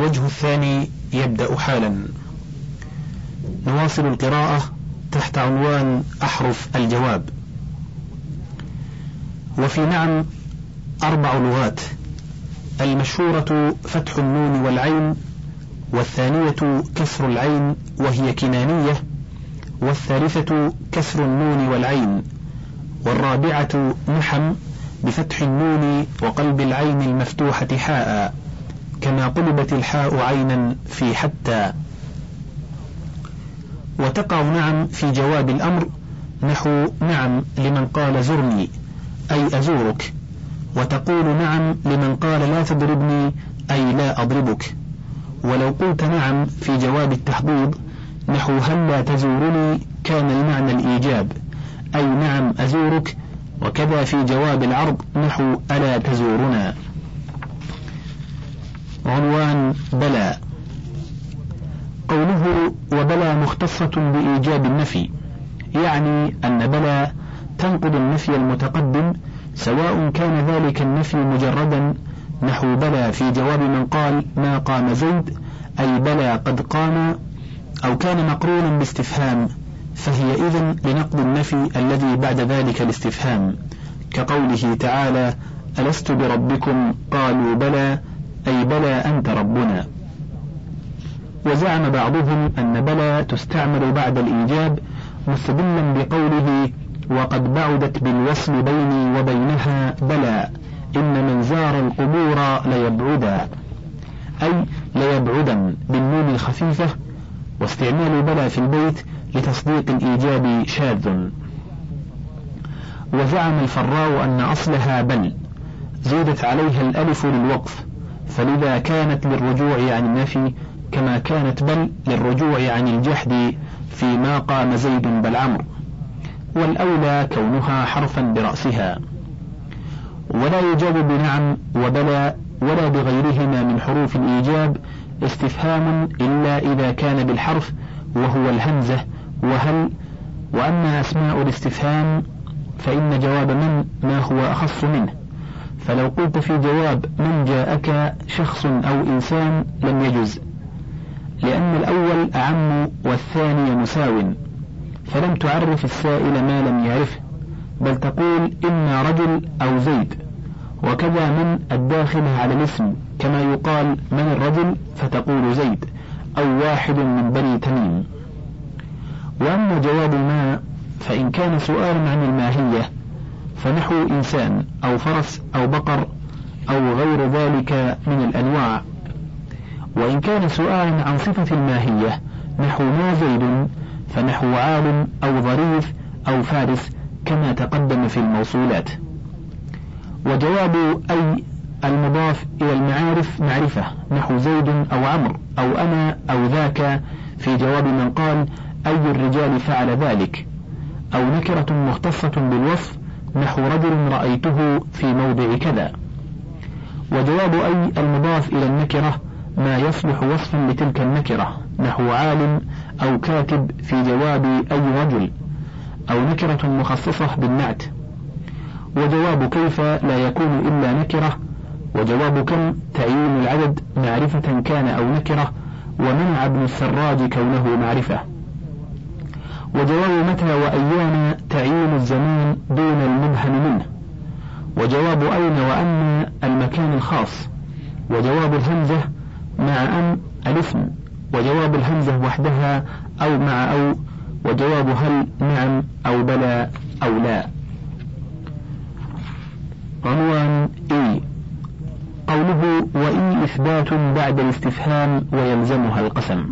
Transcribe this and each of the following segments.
الوجه الثاني يبدأ حالا. نواصل القراءة تحت عنوان أحرف الجواب. وفي نعم أربع لغات المشهورة فتح النون والعين والثانية كسر العين وهي كنانية والثالثة كسر النون والعين والرابعة نحم بفتح النون وقلب العين المفتوحة حاء. كما قلبت الحاء عينا في حتى. وتقع نعم في جواب الأمر نحو نعم لمن قال زرني أي أزورك. وتقول نعم لمن قال لا تضربني أي لا أضربك. ولو قلت نعم في جواب التحضيض نحو هل لا تزورني كان المعنى الإيجاب. أي نعم أزورك وكذا في جواب العرض نحو ألا تزورنا. عنوان بلى قوله وبلى مختصة بإيجاب النفي يعني أن بلى تنقض النفي المتقدم سواء كان ذلك النفي مجردا نحو بلى في جواب من قال ما قام زيد أي بلى قد قام أو كان مقرونا باستفهام فهي إذن لنقض النفي الذي بعد ذلك الاستفهام. كقوله تعالى ألست بربكم؟ قالوا بلى. أي بلى أنت ربنا. وزعم بعضهم أن بلى تستعمل بعد الإيجاب مستدلا بقوله وقد بعدت بالوصل بيني وبينها بلى إن من زار القبور ليبعدا. أي ليبعدا بالنون الخفيفة واستعمال بلى في البيت لتصديق الإيجاب شاذ. وزعم الفراء أن أصلها بل زيدت عليها الألف للوقف. فلذا كانت للرجوع عن النفي كما كانت بل للرجوع عن الجحد فيما قام زيد بل عمرو. والأولى كونها حرفا برأسها. ولا يجاب بنعم وبلى ولا بغيرهما من حروف الإيجاب استفهام إلا إذا كان بالحرف وهو الهمزة وهل وأما أسماء الاستفهام فإن جواب من ما هو أخص منه. فلو قلت في جواب من جاءك شخص أو إنسان لم يجز لأن الأول أعم والثاني مساو فلم تعرف السائل ما لم يعرفه بل تقول إما رجل أو زيد وكذا من الداخلة على الاسم كما يقال من الرجل فتقول زيد أو واحد من بني تميم. وأما جواب ما فإن كان سؤالا عن الماهية فنحو إنسان أو فرس أو بقر أو غير ذلك من الأنواع. وإن كان سؤالا عن صفة الماهية نحو ما زيد فنحو عال أو ظريف أو فارس كما تقدم في الموصولات. وجواب أي المضاف إلى المعارف معرفة نحو زيد أو عمرو أو أنا أو ذاك في جواب من قال أي الرجال فعل ذلك أو نكرة مختصة بالوصف نحو رجل رأيته في موضع كذا. وجواب أي المضاف إلى النكرة ما يصلح وصفا لتلك النكرة نحو عالم أو كاتب في جواب أي رجل أو نكرة مخصصة بالنعت. وجواب كيف لا يكون إلا نكرة وجواب كم تعيين العدد معرفة كان أو نكرة ومنع ابن السراج كونه معرفة. وجواب متى وأيان تعيين الزمان دون المبهم منه؟ وجواب أين وأن المكان الخاص؟ وجواب الهمزة مع أن الاسم وجواب الهمزة وحدها أو مع أو وجواب هل نعم أو بلى أو لا. عنوان إي. قوله وإي إثبات بعد الاستفهام ويلزمها القسم.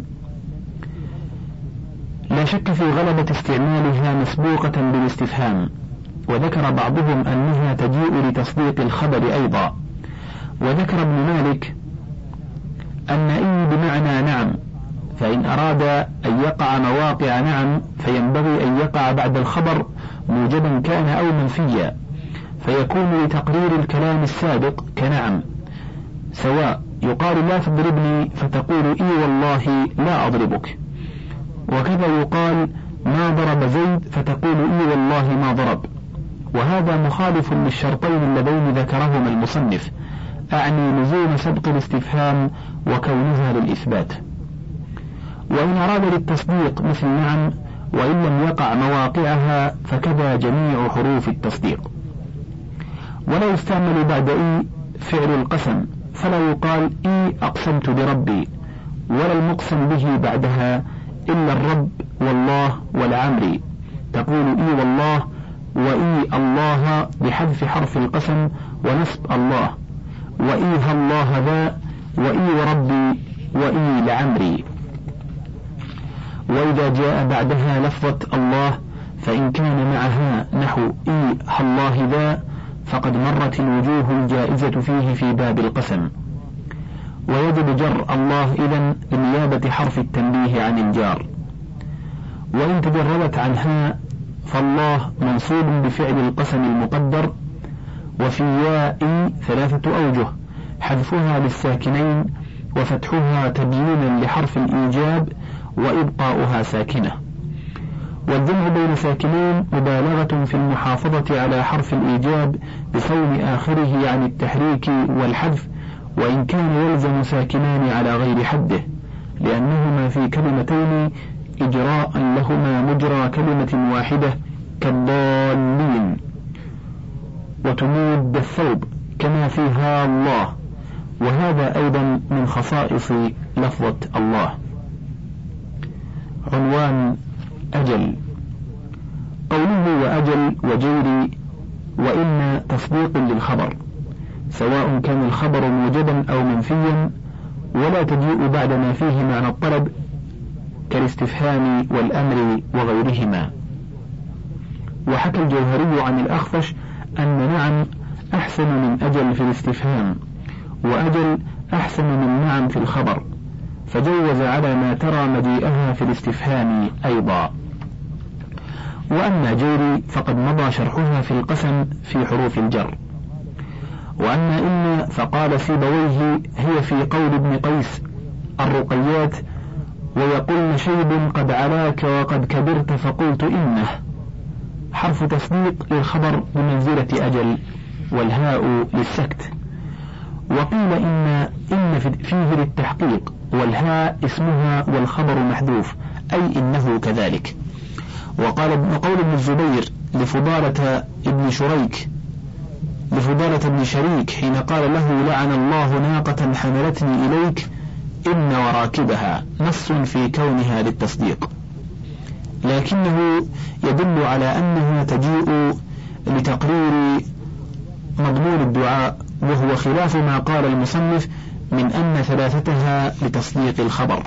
لا شك في غلبة استعمالها مسبوقة بالاستفهام وذكر بعضهم أنها تجيء لتصديق الخبر أيضا. وذكر ابن مالك أن إي بمعنى نعم فإن أراد أن يقع مواقع نعم فينبغي أن يقع بعد الخبر موجبا كان أو منفيا فيكون لتقرير الكلام السابق كنعم. سواء يقال لا تضربني فتقول إي والله لا أضربك. وكذا يقال ما ضرب زيد فتقول إي والله ما ضرب. وهذا مخالف للشرطين اللذين ذكرهما المصنف أعني لزوم سبق الاستفهام وكونها للإثبات. وإن أراد للتصديق مثل نعم وإن لم يقع مواقعها فكذا جميع حروف التصديق. ولا يستعمل بعد إي فعل القسم فلا يقال إي أقسمت بربي ولا المقسم به بعدها إلا الرب والله ولعمري تقول إي والله وإي الله بحذف حرف القسم ونصب الله. وإي ها الله ذا وإي وربي وإي لعمري وإذا جاء بعدها لفظة الله فإن كان معها نحو إي الله ذا فقد مرت الوجوه الجائزة فيه في باب القسم. ويجب جر الله إذا لنيابة حرف التنبيه عن الجار. وإن تجردت عنها فالله منصوب بفعل القسم المقدر وفي ياء ثلاثة أوجه حذفها للساكنين وفتحها تبيينا لحرف الإيجاب وإبقاؤها ساكنة. والجمع بين ساكنين مبالغة في المحافظة على حرف الإيجاب بصون آخره عن التحريك والحذف وإن كان يلزم ساكنان على غير حده لأنهما في كلمتين إجراء لهما مجرى كلمة واحدة كالضالين. وتمود الثوب كما فيها الله وهذا أيضا من خصائص لفظة الله. عنوان أجل. قوله وأجل وجيري وإن تصديق للخبر. سواء كان الخبر موجبا أو منفيا ولا تجيء بعد ما فيه معنى الطلب كالاستفهام والأمر وغيرهما. وحكى الجوهري عن الأخفش أن نعم أحسن من أجل في الاستفهام وأجل أحسن من نعم في الخبر فجوز على ما ترى مجيئها في الاستفهام أيضا. وأما جيري فقد مضى شرحها في القسم في حروف الجر. وأما إن فقال سيبويه هي في قول ابن قيس الرقيات ويقولن شيب قد علاك وقد كبرت فقلت إنه. حرف تصديق للخبر بمنزلة أجل والهاء للسكت. وقيل إن إن فيه للتحقيق والهاء اسمها والخبر محذوف أي إنه كذلك. وقال ابن قول ابن الزبير لفضالة ابن شريك لفضالة ابن شريك حين قال له لعن الله ناقة حملتني إليك إن وراكبها نص في كونها للتصديق. لكنه يدل على أنها تجيء لتقرير مضمون الدعاء وهو خلاف ما قال المصنف من أن ثلاثتها لتصديق الخبر.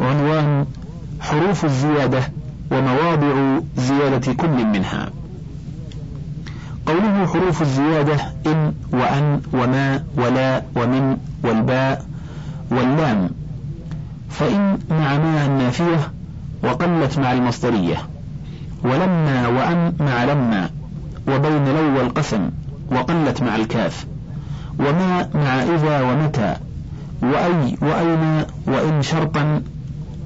عنوان حروف الزيادة ومواضع زيادة كل منها. قوله حروف الزيادة إن وأن وما ولا ومن والباء واللام. فإن مع ما النافية وقلت مع المصدرية. ولما وأن مع لما وبين لو والقسم وقلت مع الكاف. وما مع إذا ومتى. وأي وأين وإن شرطا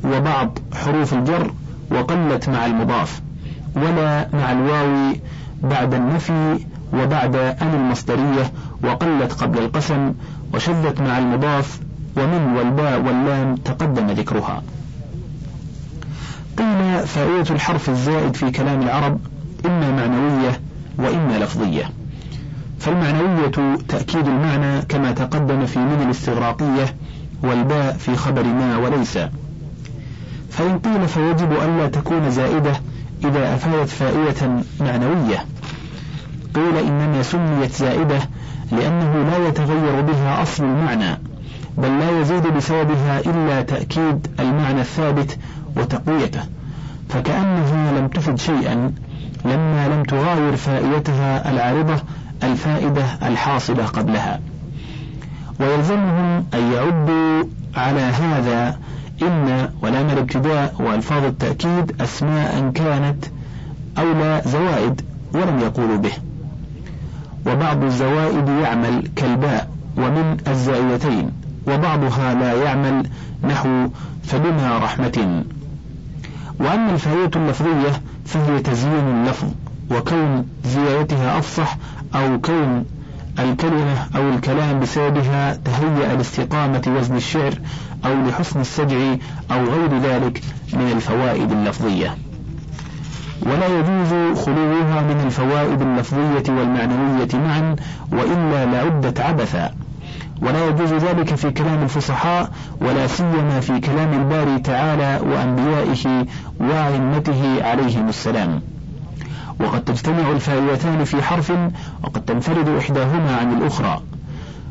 وبعض حروف الجر وقلت مع المضاف. ولا مع الواو بعد النفي وبعد أن المصدرية وقلت قبل القسم وشدت مع المضاف ومن والباء واللام تقدم ذكرها. قيل فائدة الحرف الزائد في كلام العرب إما معنوية وإما لفظية. فالمعنوية تأكيد المعنى كما تقدم في من الاستغراقية والباء في خبر ما وليس. فإن قيل فيجب ألا تكون زائدة إذا أفادت فائدة معنوية. قيل إنما سميت زائدة لأنه لا يتغير بها أصل المعنى بل لا يزيد بسببها إلا تأكيد المعنى الثابت وتقويته. فكأنها لم تفد شيئا لما لم تغاير فائدتها العارضة الفائدة الحاصلة قبلها. ويلزمهم أن يعدوا على هذا إن ولام الابتداء وألفاظ التأكيد أسماء كانت أو لا زوائد ولم يقولوا به. وبعض الزوائد يعمل كالباء ومن الزائدتين وبعضها لا يعمل نحو فبما رحمة. وأما الفائدة اللفظية فهي تزيين اللفظ وكون زيادتها أفصح أو كون الكلمة أو الكلام بسببها تهيأ لاستقامة وزن الشعر أو لحسن السجع أو غير ذلك من الفوائد اللفظية. ولا يجوز خلوها من الفوائد اللفظية والمعنوية معا وإلا لعدت عبثا. ولا يجوز ذلك في كلام الفصحاء ولا سيما في كلام الباري تعالى وأنبيائه وأئمته عليهم السلام. وقد تجتمع الفائدتان في حرف وقد تنفرد إحداهما عن الأخرى.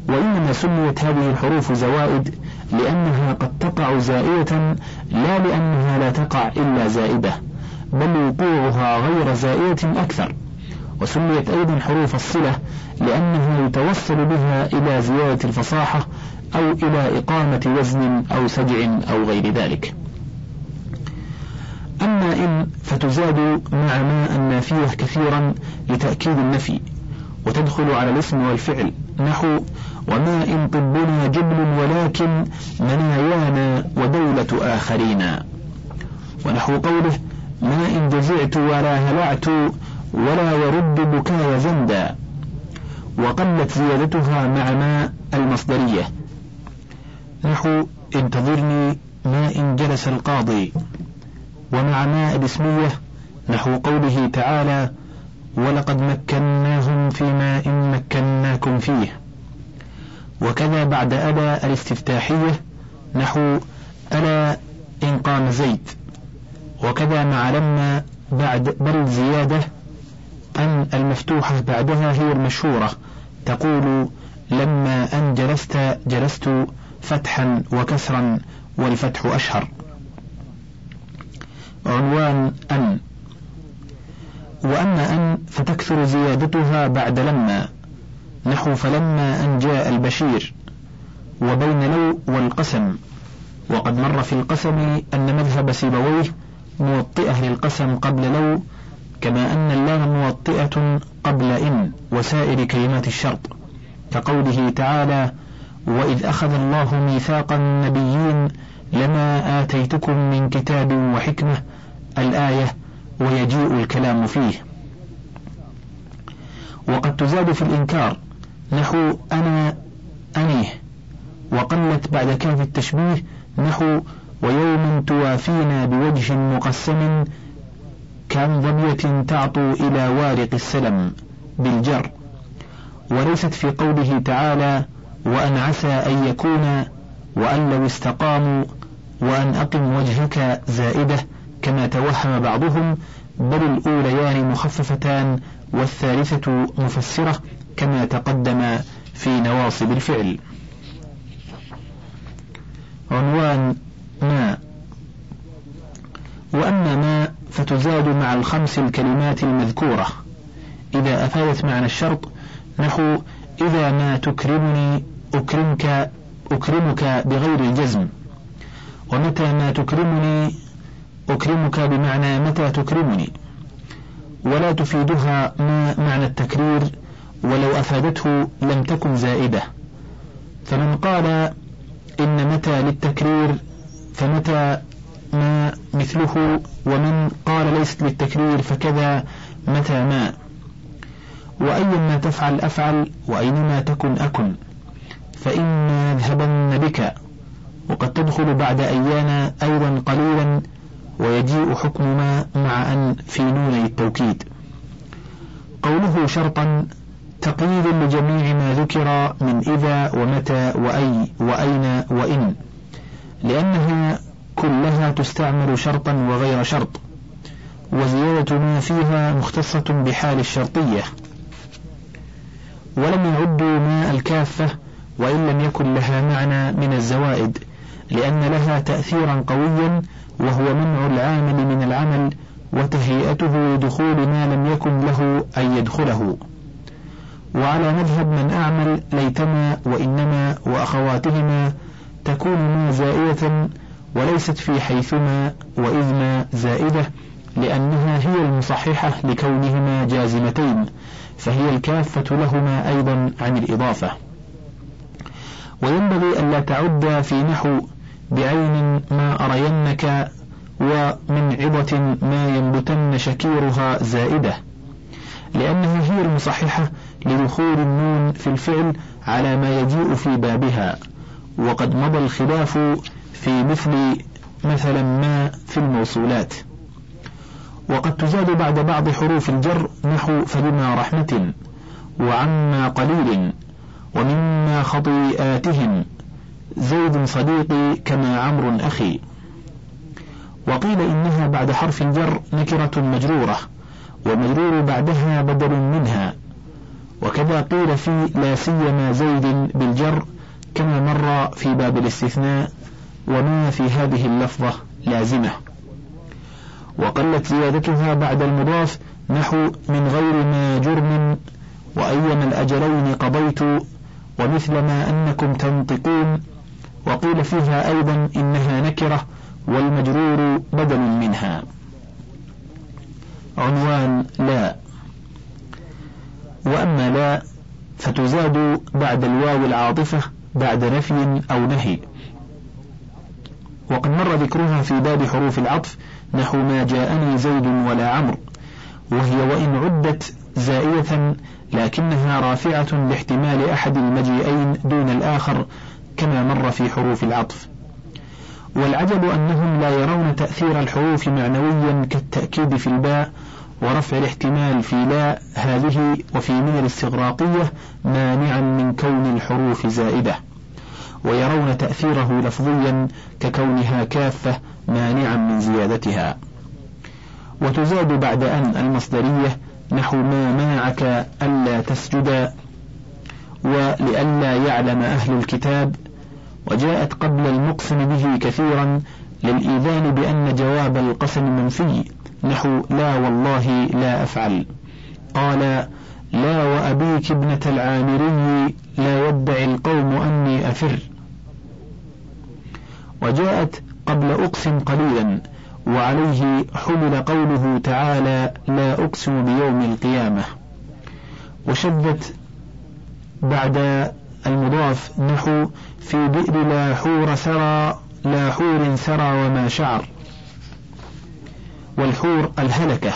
وإنما سميت هذه الحروف زوائد لأنها قد تقع زائدة لا لأنها لا تقع إلا زائدة بل وقوعها غير زائدة أكثر. وسميت أيضا حروف الصلة لأنه يتوصل بها إلى زيادة الفصاحة أو إلى إقامة وزن أو سجع أو غير ذلك. أما إن فتزاد مع ما النافية كثيرا لتأكيد النفي وتدخل على الاسم والفعل. نحو وما إن طبنا جبل ولكن منايانا ودولة آخرين. ونحو قوله ما إن جزعت ولا هلعت ولا يرد بكاي زندا. وقلت زيادتها مع ما المصدرية. نحو انتظرني ما إن جلس القاضي. ومع ما الاسمية نحو قوله تعالى ولقد مكناهم في ماء مكناكم فيه. وكذا بعد ألا الاستفتاحية نحو ألا إن قام زيد. وكذا مع لما بعد بل زيادة أن المفتوحة بعدها هي المشهورة. تقول لما أن جلست جلست فتحا وكسرا والفتح أشهر. عنوان أن وأما أن فتكثر زيادتها بعد لما نحو فلما أن جاء البشير وبين لو والقسم. وقد مر في القسم أن مذهب سيبويه موطئة للقسم قبل لو كما أن اللام موطئة قبل إن وسائر كلمات الشرط كقوله تعالى وإذ أخذ الله ميثاق النبيين لما آتيتكم من كتاب وحكمة الآية ويجيء الكلام فيه. وقد تزاد في الإنكار نحو أنا أنيه. وقلت بعد كاف التشبيه نحو ويوم توافينا بوجه مقسم كان ضمية تعطو إلى وارق السلم بالجر. وليست في قوله تعالى وأن عسى أن يكون وأن لو استقاموا وأن أقم وجهك زائدة كما توهم بعضهم بل الأوليان مخففتان والثالثة مفسرة كما تقدم في نواصب الفعل. عنوان ما. وأما ما فتزاد مع الخمس الكلمات المذكورة. إذا أفادت معنى الشرط نحو إذا ما تكرمني أكرمك أكرمك بغير الجزم. ومتى ما تكرمني أكرمك بمعنى متى تكرمني؟ ولا تفيدها ما معنى التكرير ولو أفادته لم تكن زائدة. فمن قال إن متى للتكرير فمتى ما مثله ومن قال ليست للتكرير فكذا متى ما. وأيما تفعل أفعل وأينما تكن أكن. فإما يذهبن بك. وقد تدخل بعد أيانا أيضا قليلا ويجيء حكم ما مع أن في نون التوكيد. قوله شرطا تقييد لجميع ما ذكر من إذا ومتى وأي وأين وإن لأنها كلها تستعمل شرطا وغير شرط وزيادة ما فيها مختصة بحال الشرطية. ولم يعدوا ما الكافة وإن لم يكن لها معنى من الزوائد لأن لها تأثيرا قويا وهو منع العامل من العمل وتهيئته لدخول ما لم يكن له أن يدخله. وعلى مذهب من أعمل ليتما وإنما وأخواتهما تكون ما زائدة وليست في حيثما وإذما زائدة لأنها هي المصححة لكونهما جازمتين فهي الكافة لهما أيضا عن الإضافة. وينبغي ألا تعد في نحو بعين ما أرينك ومن عظة ما ينبتن شكيرها زائدة. لأنها هي المصححة لدخول النون في الفعل على ما يجيء في بابها وقد مضى الخلاف في مثل مثلا ما في الموصولات. وقد تزاد بعد بعض حروف الجر نحو فبما رحمة وعما قليل ومما خطيئاتهم زيد صديقي كما عمرو أخي. وقيل إنها بعد حرف الجر نكرة مجرورة والمجرور بعدها بدل منها. وكذا قيل في لا سيما زيد بالجر كما مر في باب الاستثناء وما في هذه اللفظة لازمة. وقلت زيادتها بعد المضاف نحو من غير ما جرم وأيما الأجلين قضيت ومثل ما أنكم تنطقون وقيل فيها أيضا إنها نكرة والمجرور بدل منها. عنوان لا. وأما لا فتزاد بعد الواو العاطفة بعد نفي أو نهي. وقد مر ذكرها في باب حروف العطف نحو ما جاءني زيد ولا عمرو وهي وإن عدت زائية لكنها رافعة لاحتمال أحد المجيئين دون الآخر كما مر في حروف العطف. والعجب أنهم لا يرون تأثير الحروف معنويا كالتأكيد في الباء ورفع الاحتمال في لا. هذه وفي من الاستغراقية مانعا من كون الحروف زائدة. ويرون تأثيره لفظيا ككونها كافة مانعا من زيادتها. وتزاد بعد أن المصدرية نحو ما منعك ألا تسجد ولئلا يعلم أهل الكتاب وجاءت قبل المقسم به كثيرا للإيذان بأن جواب القسم منفي نحو لا والله لا أفعل قال لا وأبيك ابنة العامري لا يدعي القوم أني أفر وجاءت قبل أقسم قليلا وعليه حمل قوله تعالى لا أقسم بيوم القيامة وشدت بعد المضاف نحو في بئر لا حور سرى لا حور سرى وما شعر. والحور الهلكة.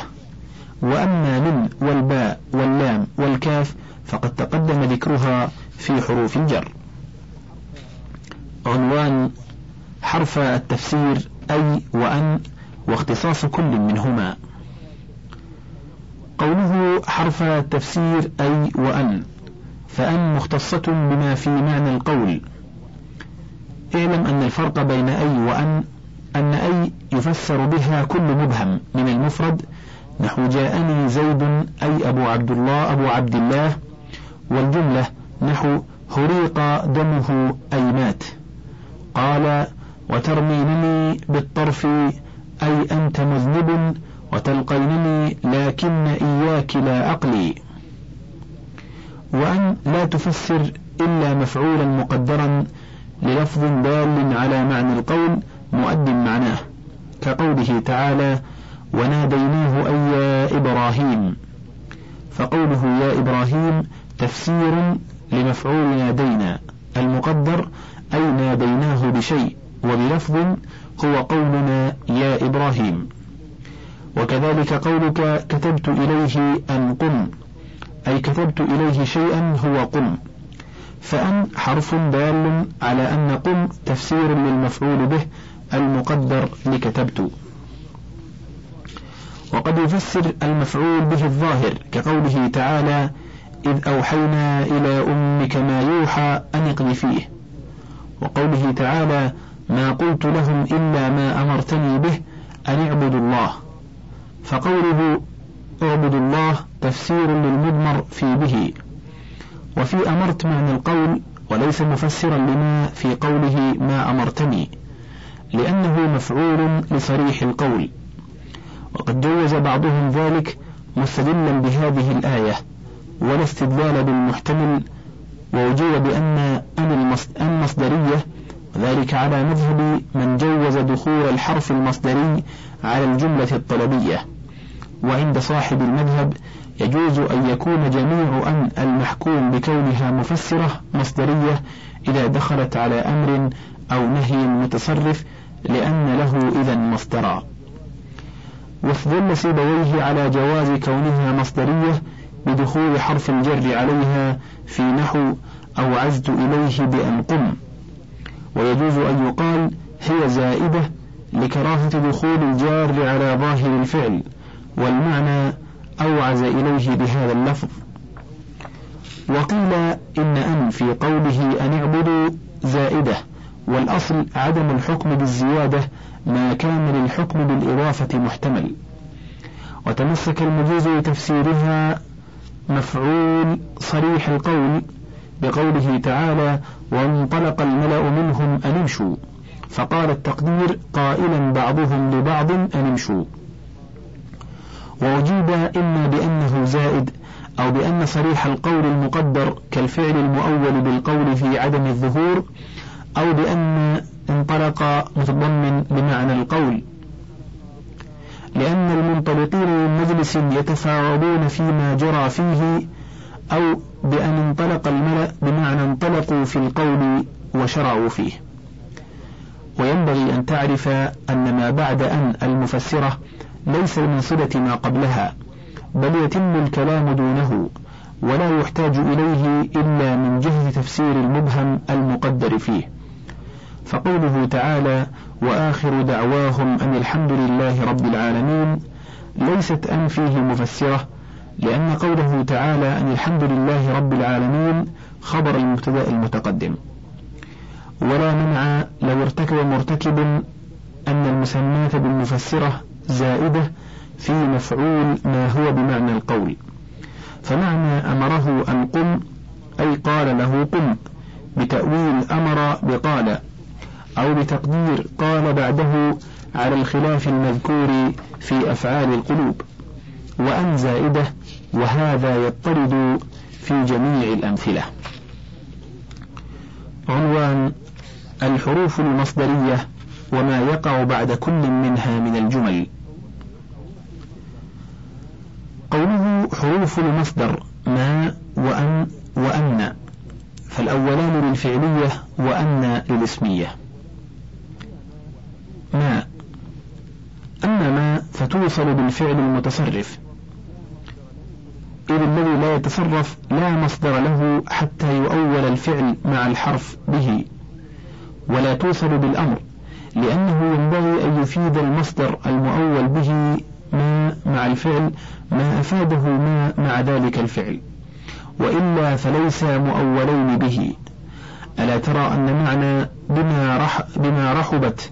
وأما من والباء واللام والكاف فقد تقدم ذكرها في حروف الجر. عنوان حرف التفسير أي وأن واختصاص كل منهما. قوله حرف التفسير أي وأن فأن مختصة بما في معنى القول. اعلم أن الفرق بين أي وأن أن أي يفسر بها كل مبهم من المفرد نحو جاءني زيد أي أبو عبد الله أبو عبد الله والجملة نحو هريق دمه أي مات. قال وترمينني بالطرف أي أنت مذنب وتلقينني لكن إياك لا عقلي وأن لا تفسر إلا مفعولا مقدرا للفظ دال على معنى القول مؤد معناه كقوله تعالى وناديناه أي يا إبراهيم فقوله يا إبراهيم تفسير لمفعول نادينا المقدر أي ناديناه بشيء وبلفظ هو قولنا يا إبراهيم وكذلك قولك كتبت إليه أن قم. أي كتبت إليه شيئا هو قم. فأن حرف دال على أن قم تفسير للمفعول به المقدر لكتبت. وقد يفسر المفعول به الظاهر كقوله تعالى إذ أوحينا إلى أمك ما يوحى أن اقذفيه وقوله تعالى ما قلت لهم إلا ما أمرتني به أن اعبدوا الله. فقوله اعبدوا الله تفسير للمضمر في به. وفي أمرت معنى القول وليس مفسرا لما في قوله ما أمرتني لأنه مفعول لصريح القول. وقد جوز بعضهم ذلك مستدلا بهذه الآية ولا استدلال بالمحتمل ووجوب بأن أن المصدرية وذلك على مذهب من جوز دخول الحرف المصدري على الجملة الطلبية. وعند صاحب المذهب يجوز أن يكون جميع أن المحكوم بكونها مفسرة مصدرية إذا دخلت على أمر أو نهي متصرف لأن له إذا مصدرا. واستدل سيبويه على جواز كونها مصدرية بدخول حرف الجر عليها في نحو أو عزت إليه بأن قم. ويجوز أن يقال هي زائدة لكراهة دخول الجار على ظاهر الفعل. والمعنى أوعز إليه بهذا اللفظ. وقيل إن أن في قوله أن اعبدوا زائدة والأصل عدم الحكم بالزيادة ما كان للحكم بالإضافة محتمل. وتمسك المجيز لتفسيرها مفعول صريح القول بقوله تعالى وانطلق الملأ منهم أن امشوا فقال التقدير قائلا بعضهم لبعض أن امشوا وأجيب إما بأنه زائد أو بأن صريح القول المقدر كالفعل المؤول بالقول في عدم الظهور أو بأن انطلق متضمن بمعنى القول. لأن المنطلقين من مجلس يتفاوضون فيما جرى فيه أو بأن انطلق الملأ بمعنى انطلقوا في القول وشرعوا فيه. وينبغي أن تعرف أن ما بعد أن المفسرة ليس من صلة ما قبلها بل يتم الكلام دونه ولا يحتاج إليه إلا من جهة تفسير المبهم المقدر فيه. فقوله تعالى وآخر دعواهم أن الحمد لله رب العالمين ليست أن فيه مفسرة لأن قوله تعالى أن الحمد لله رب العالمين خبر المبتدأ المتقدم. ولا منع لو ارتكب مرتكب أن المسماة بالمفسرة زائدة في مفعول ما هو بمعنى القول. فمعنى أمره أن قم أي قال له قم بتأويل أمر بقال أو بتقدير قال بعده على الخلاف المذكور في أفعال القلوب. وأن زائدة وهذا يطرد في جميع الأمثلة. عنوان الحروف المصدرية وما يقع بعد كل منها من الجمل. قوله حروف المصدر ما وأن وأن فالأولان للفعلية وأن للاسمية. ما أما ما فتوصل بالفعل المتصرف إذ الذي لا يتصرف لا مصدر له حتى يؤول الفعل مع الحرف به ولا توصل بالأمر لأنه ينبغي أن يفيد المصدر المؤول به ما مع الفعل ما أفاده ما مع ذلك الفعل. وإلا فليس مؤولين به. ألا ترى أن معنى بما, رح بما رحبت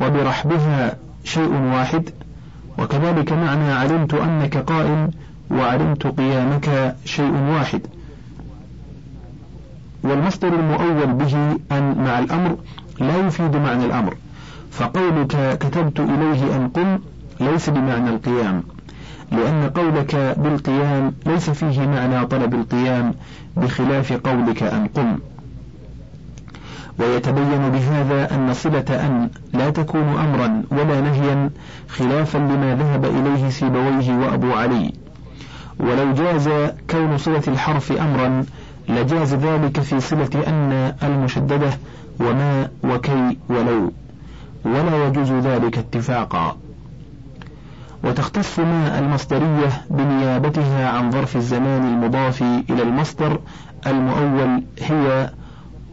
وبرحبها شيء واحد؟ وكذلك معنى علمت أنك قائم وعلمت قيامك شيء واحد. والمصدر المؤول به أن مع الأمر لا يفيد معنى الأمر. فقولك كتبت إليه أن قم ليس بمعنى القيام لأن قولك بالقيام ليس فيه معنى طلب القيام بخلاف قولك أن قم. ويتبين بهذا أن صلة أن لا تكون أمرا ولا نهيا خلافا لما ذهب إليه سيبويه وأبو علي. ولو جاز كون صلة الحرف أمرا لجاز ذلك في صلة أن المشددة وما وكي ولو. ولا يجوز ذلك اتفاقا. وتختص ما المصدرية بنيابتها عن ظرف الزمان المضاف إلى المصدر المؤول هي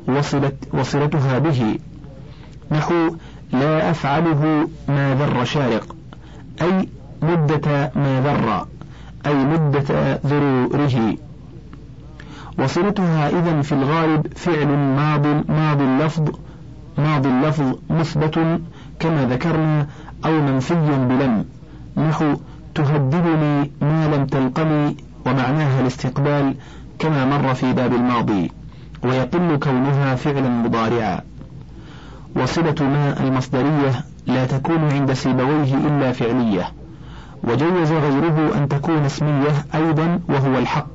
وصلت وصلتها به. نحو لا أفعله ما ذر شارق أي مدة ما ذر أي مدة ذروره. وصلتها إذا في الغالب فعل ماض ماض اللفظ ماض اللفظ مثبت كما ذكرنا أو منفي بلم. نحو تهددني ما لم تلقني ومعناها الاستقبال كما مر في باب الماضي. ويقل كونها فعلا مضارعا. وصلة ما المصدرية لا تكون عند سيبويه إلا فعلية. وجوز غيره أن تكون اسمية أيضا وهو الحق.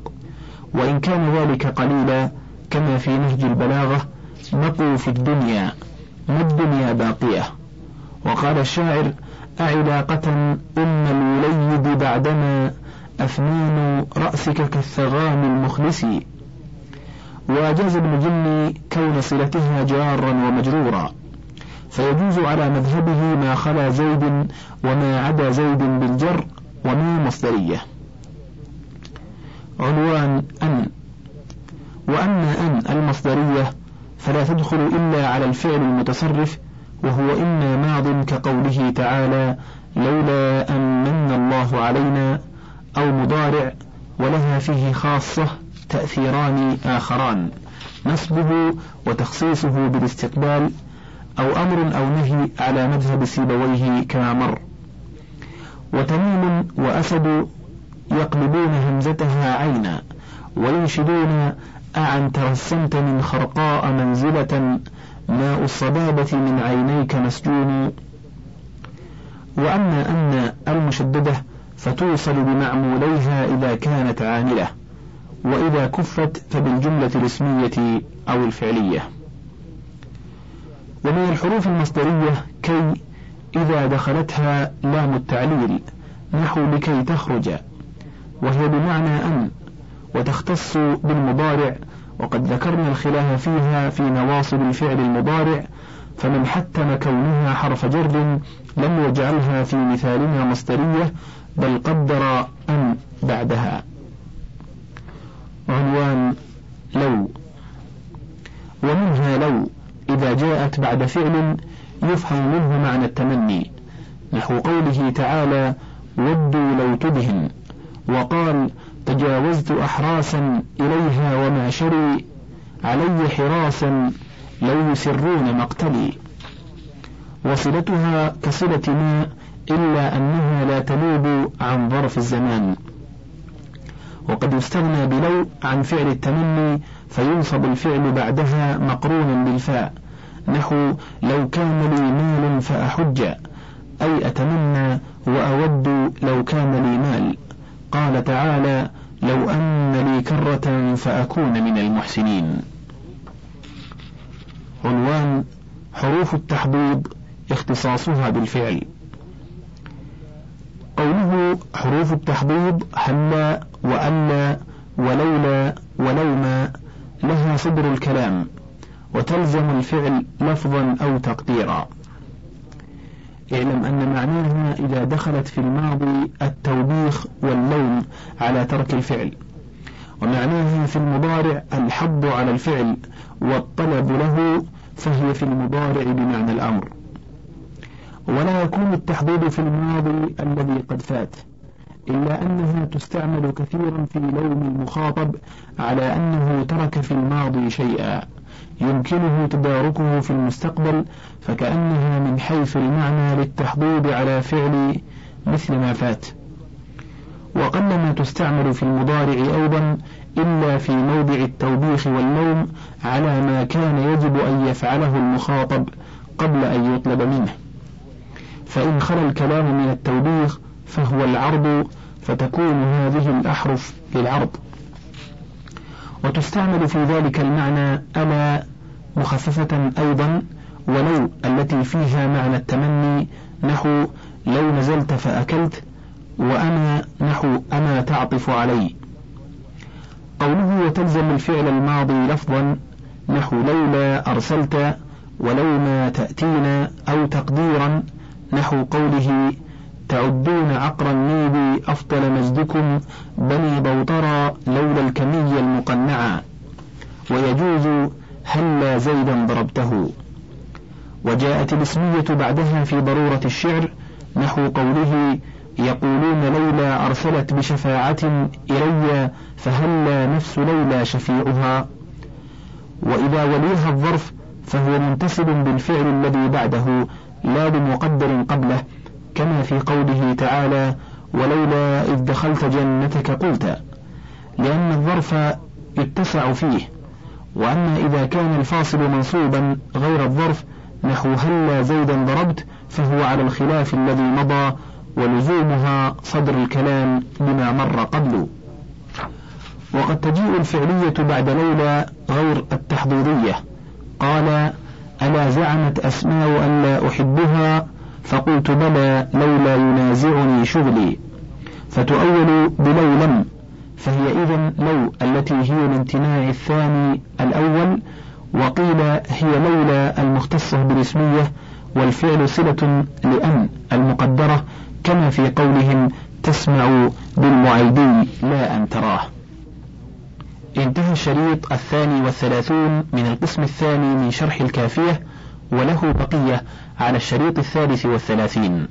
وإن كان ذلك قليلا كما في نهج البلاغة بقوا في الدنيا ما الدنيا باقية؟ وقال الشاعر أعلاقة أم الوليد بعدما أفنان رأسك كالثغام المخلس وأجاز ابن جني كون صلتها جارا ومجرورا. فيجوز على مذهبه ما خلا زيد وما عدا زيد بالجر وما مصدرية. عنوان أن. وأما أن المصدرية فلا تدخل إلا على الفعل المتصرف وهو إما ماض كقوله تعالى لولا أن من الله علينا أو مضارع ولها فيه خاصة تأثيران آخران نصبه وتخصيصه بالاستقبال أو أمر أو نهي على مذهب سيبويه كما مر. وتميم وأسد يقلبون همزتها عينا وينشدون أعن توسمت من خرقاء منزلة ماء الصبابة من عينيك مسجون. وأما أن المشددة فتوصل بمعموليها إذا كانت عاملة وإذا كفت فبالجملة الاسمية أو الفعلية. ومن الحروف المصدرية كي إذا دخلتها لام التعليل نحو لكي تخرج. وهي بمعنى أن وتختص بالمضارع وقد ذكرنا الخلاف فيها في نواصب الفعل المضارع فمن حتم كونها حرف جر لم يجعلها في مثالنا مصدرية بل قدر أن بعدها. عنوان لو. ومنها لو إذا جاءت بعد فعل يفهم منه معنى التمني. نحو قوله تعالى ودوا لو تدهن وقال تجاوزت أحراسا إليها وما شري علي حراسا لو يسرون مقتلي وصلتها كصلة ما إلا أنها لا تنوب عن ظرف الزمان. وقد يستغنى بلو عن فعل التمني فينصب الفعل بعدها مقرونا بالفاء. نحو لو كان لي مال فأحج أي أتمنى وأود لو كان لي مال. قال تعالى لو أن لي كرة فأكون من المحسنين. عنوان حروف التحضيض اختصاصها بالفعل. قوله حروف التحضيض هلا وألا ولولا ولوما لها صدر الكلام وتلزم الفعل لفظا أو تقديرا. اعلم أن معناها إذا دخلت في الماضي التوبيخ واللوم على ترك الفعل. ومعناها في المضارع الحض على الفعل والطلب له فهي في المضارع بمعنى الأمر. ولا يكون التحضيض في الماضي الذي قد فات إلا أنها تستعمل كثيرا في لوم المخاطب على أنه ترك في الماضي شيئا. يمكنه تداركه في المستقبل فكأنها من حيث المعنى للتحضيض على فعل مثل ما فات. وقلما تستعمل في المضارع أيضا إلا في موضع التوبيخ واللوم على ما كان يجب أن يفعله المخاطب قبل أن يطلب منه. فإن خلا الكلام من التوبيخ فهو العرض فتكون هذه الأحرف للعرض. وتستعمل في ذلك المعنى ألا مخففة أيضا ولو التي فيها معنى التمني نحو لو نزلت فأكلت وأنا نحو أما تعطف علي. قوله وتلزم الفعل الماضي لفظا نحو لولا أرسلت ولو ما تأتينا أو تقديرا نحو قوله تعدون عقر النيب أفضل مجدكم بني بوطرى لولا الكمي المقنعة ويجوز هلا زيدا ضربته. وجاءت الاسمية بعدها في ضرورة الشعر نحو قوله يقولون لولا أرسلت بشفاعة إلي فهلا نفس لولا شفيعها. وإذا وليها الظرف فهو منتسب بالفعل الذي بعده لا بمقدر قبله. كما في قوله تعالى ولولا إذ دخلت جنتك قلت لأن الظرف يتسع فيه وأما إذا كان الفاصل منصوبا غير الظرف نحو هلا زيدا ضربت فهو على الخلاف الذي مضى ولزومها صدر الكلام بما مر قبل. وقد تجيء الفعلية بعد لولا غير التحضيضية قال ألا زعمت أسماء أن لا أحبها فقلت بلى لولا ينازعني شغلي. فتؤول بلو لم فهي إذا لو التي هي الامتناع الثاني الأول وقيل هي لولا المختصة بالاسمية والفعل صلة لأن المقدرة كما في قولهم تسمع بالمعيدي لا أن تراه. انتهى الشريط الثاني والثلاثون من القسم الثاني من شرح الكافية وله بقية على الشريط الثالث والثلاثين.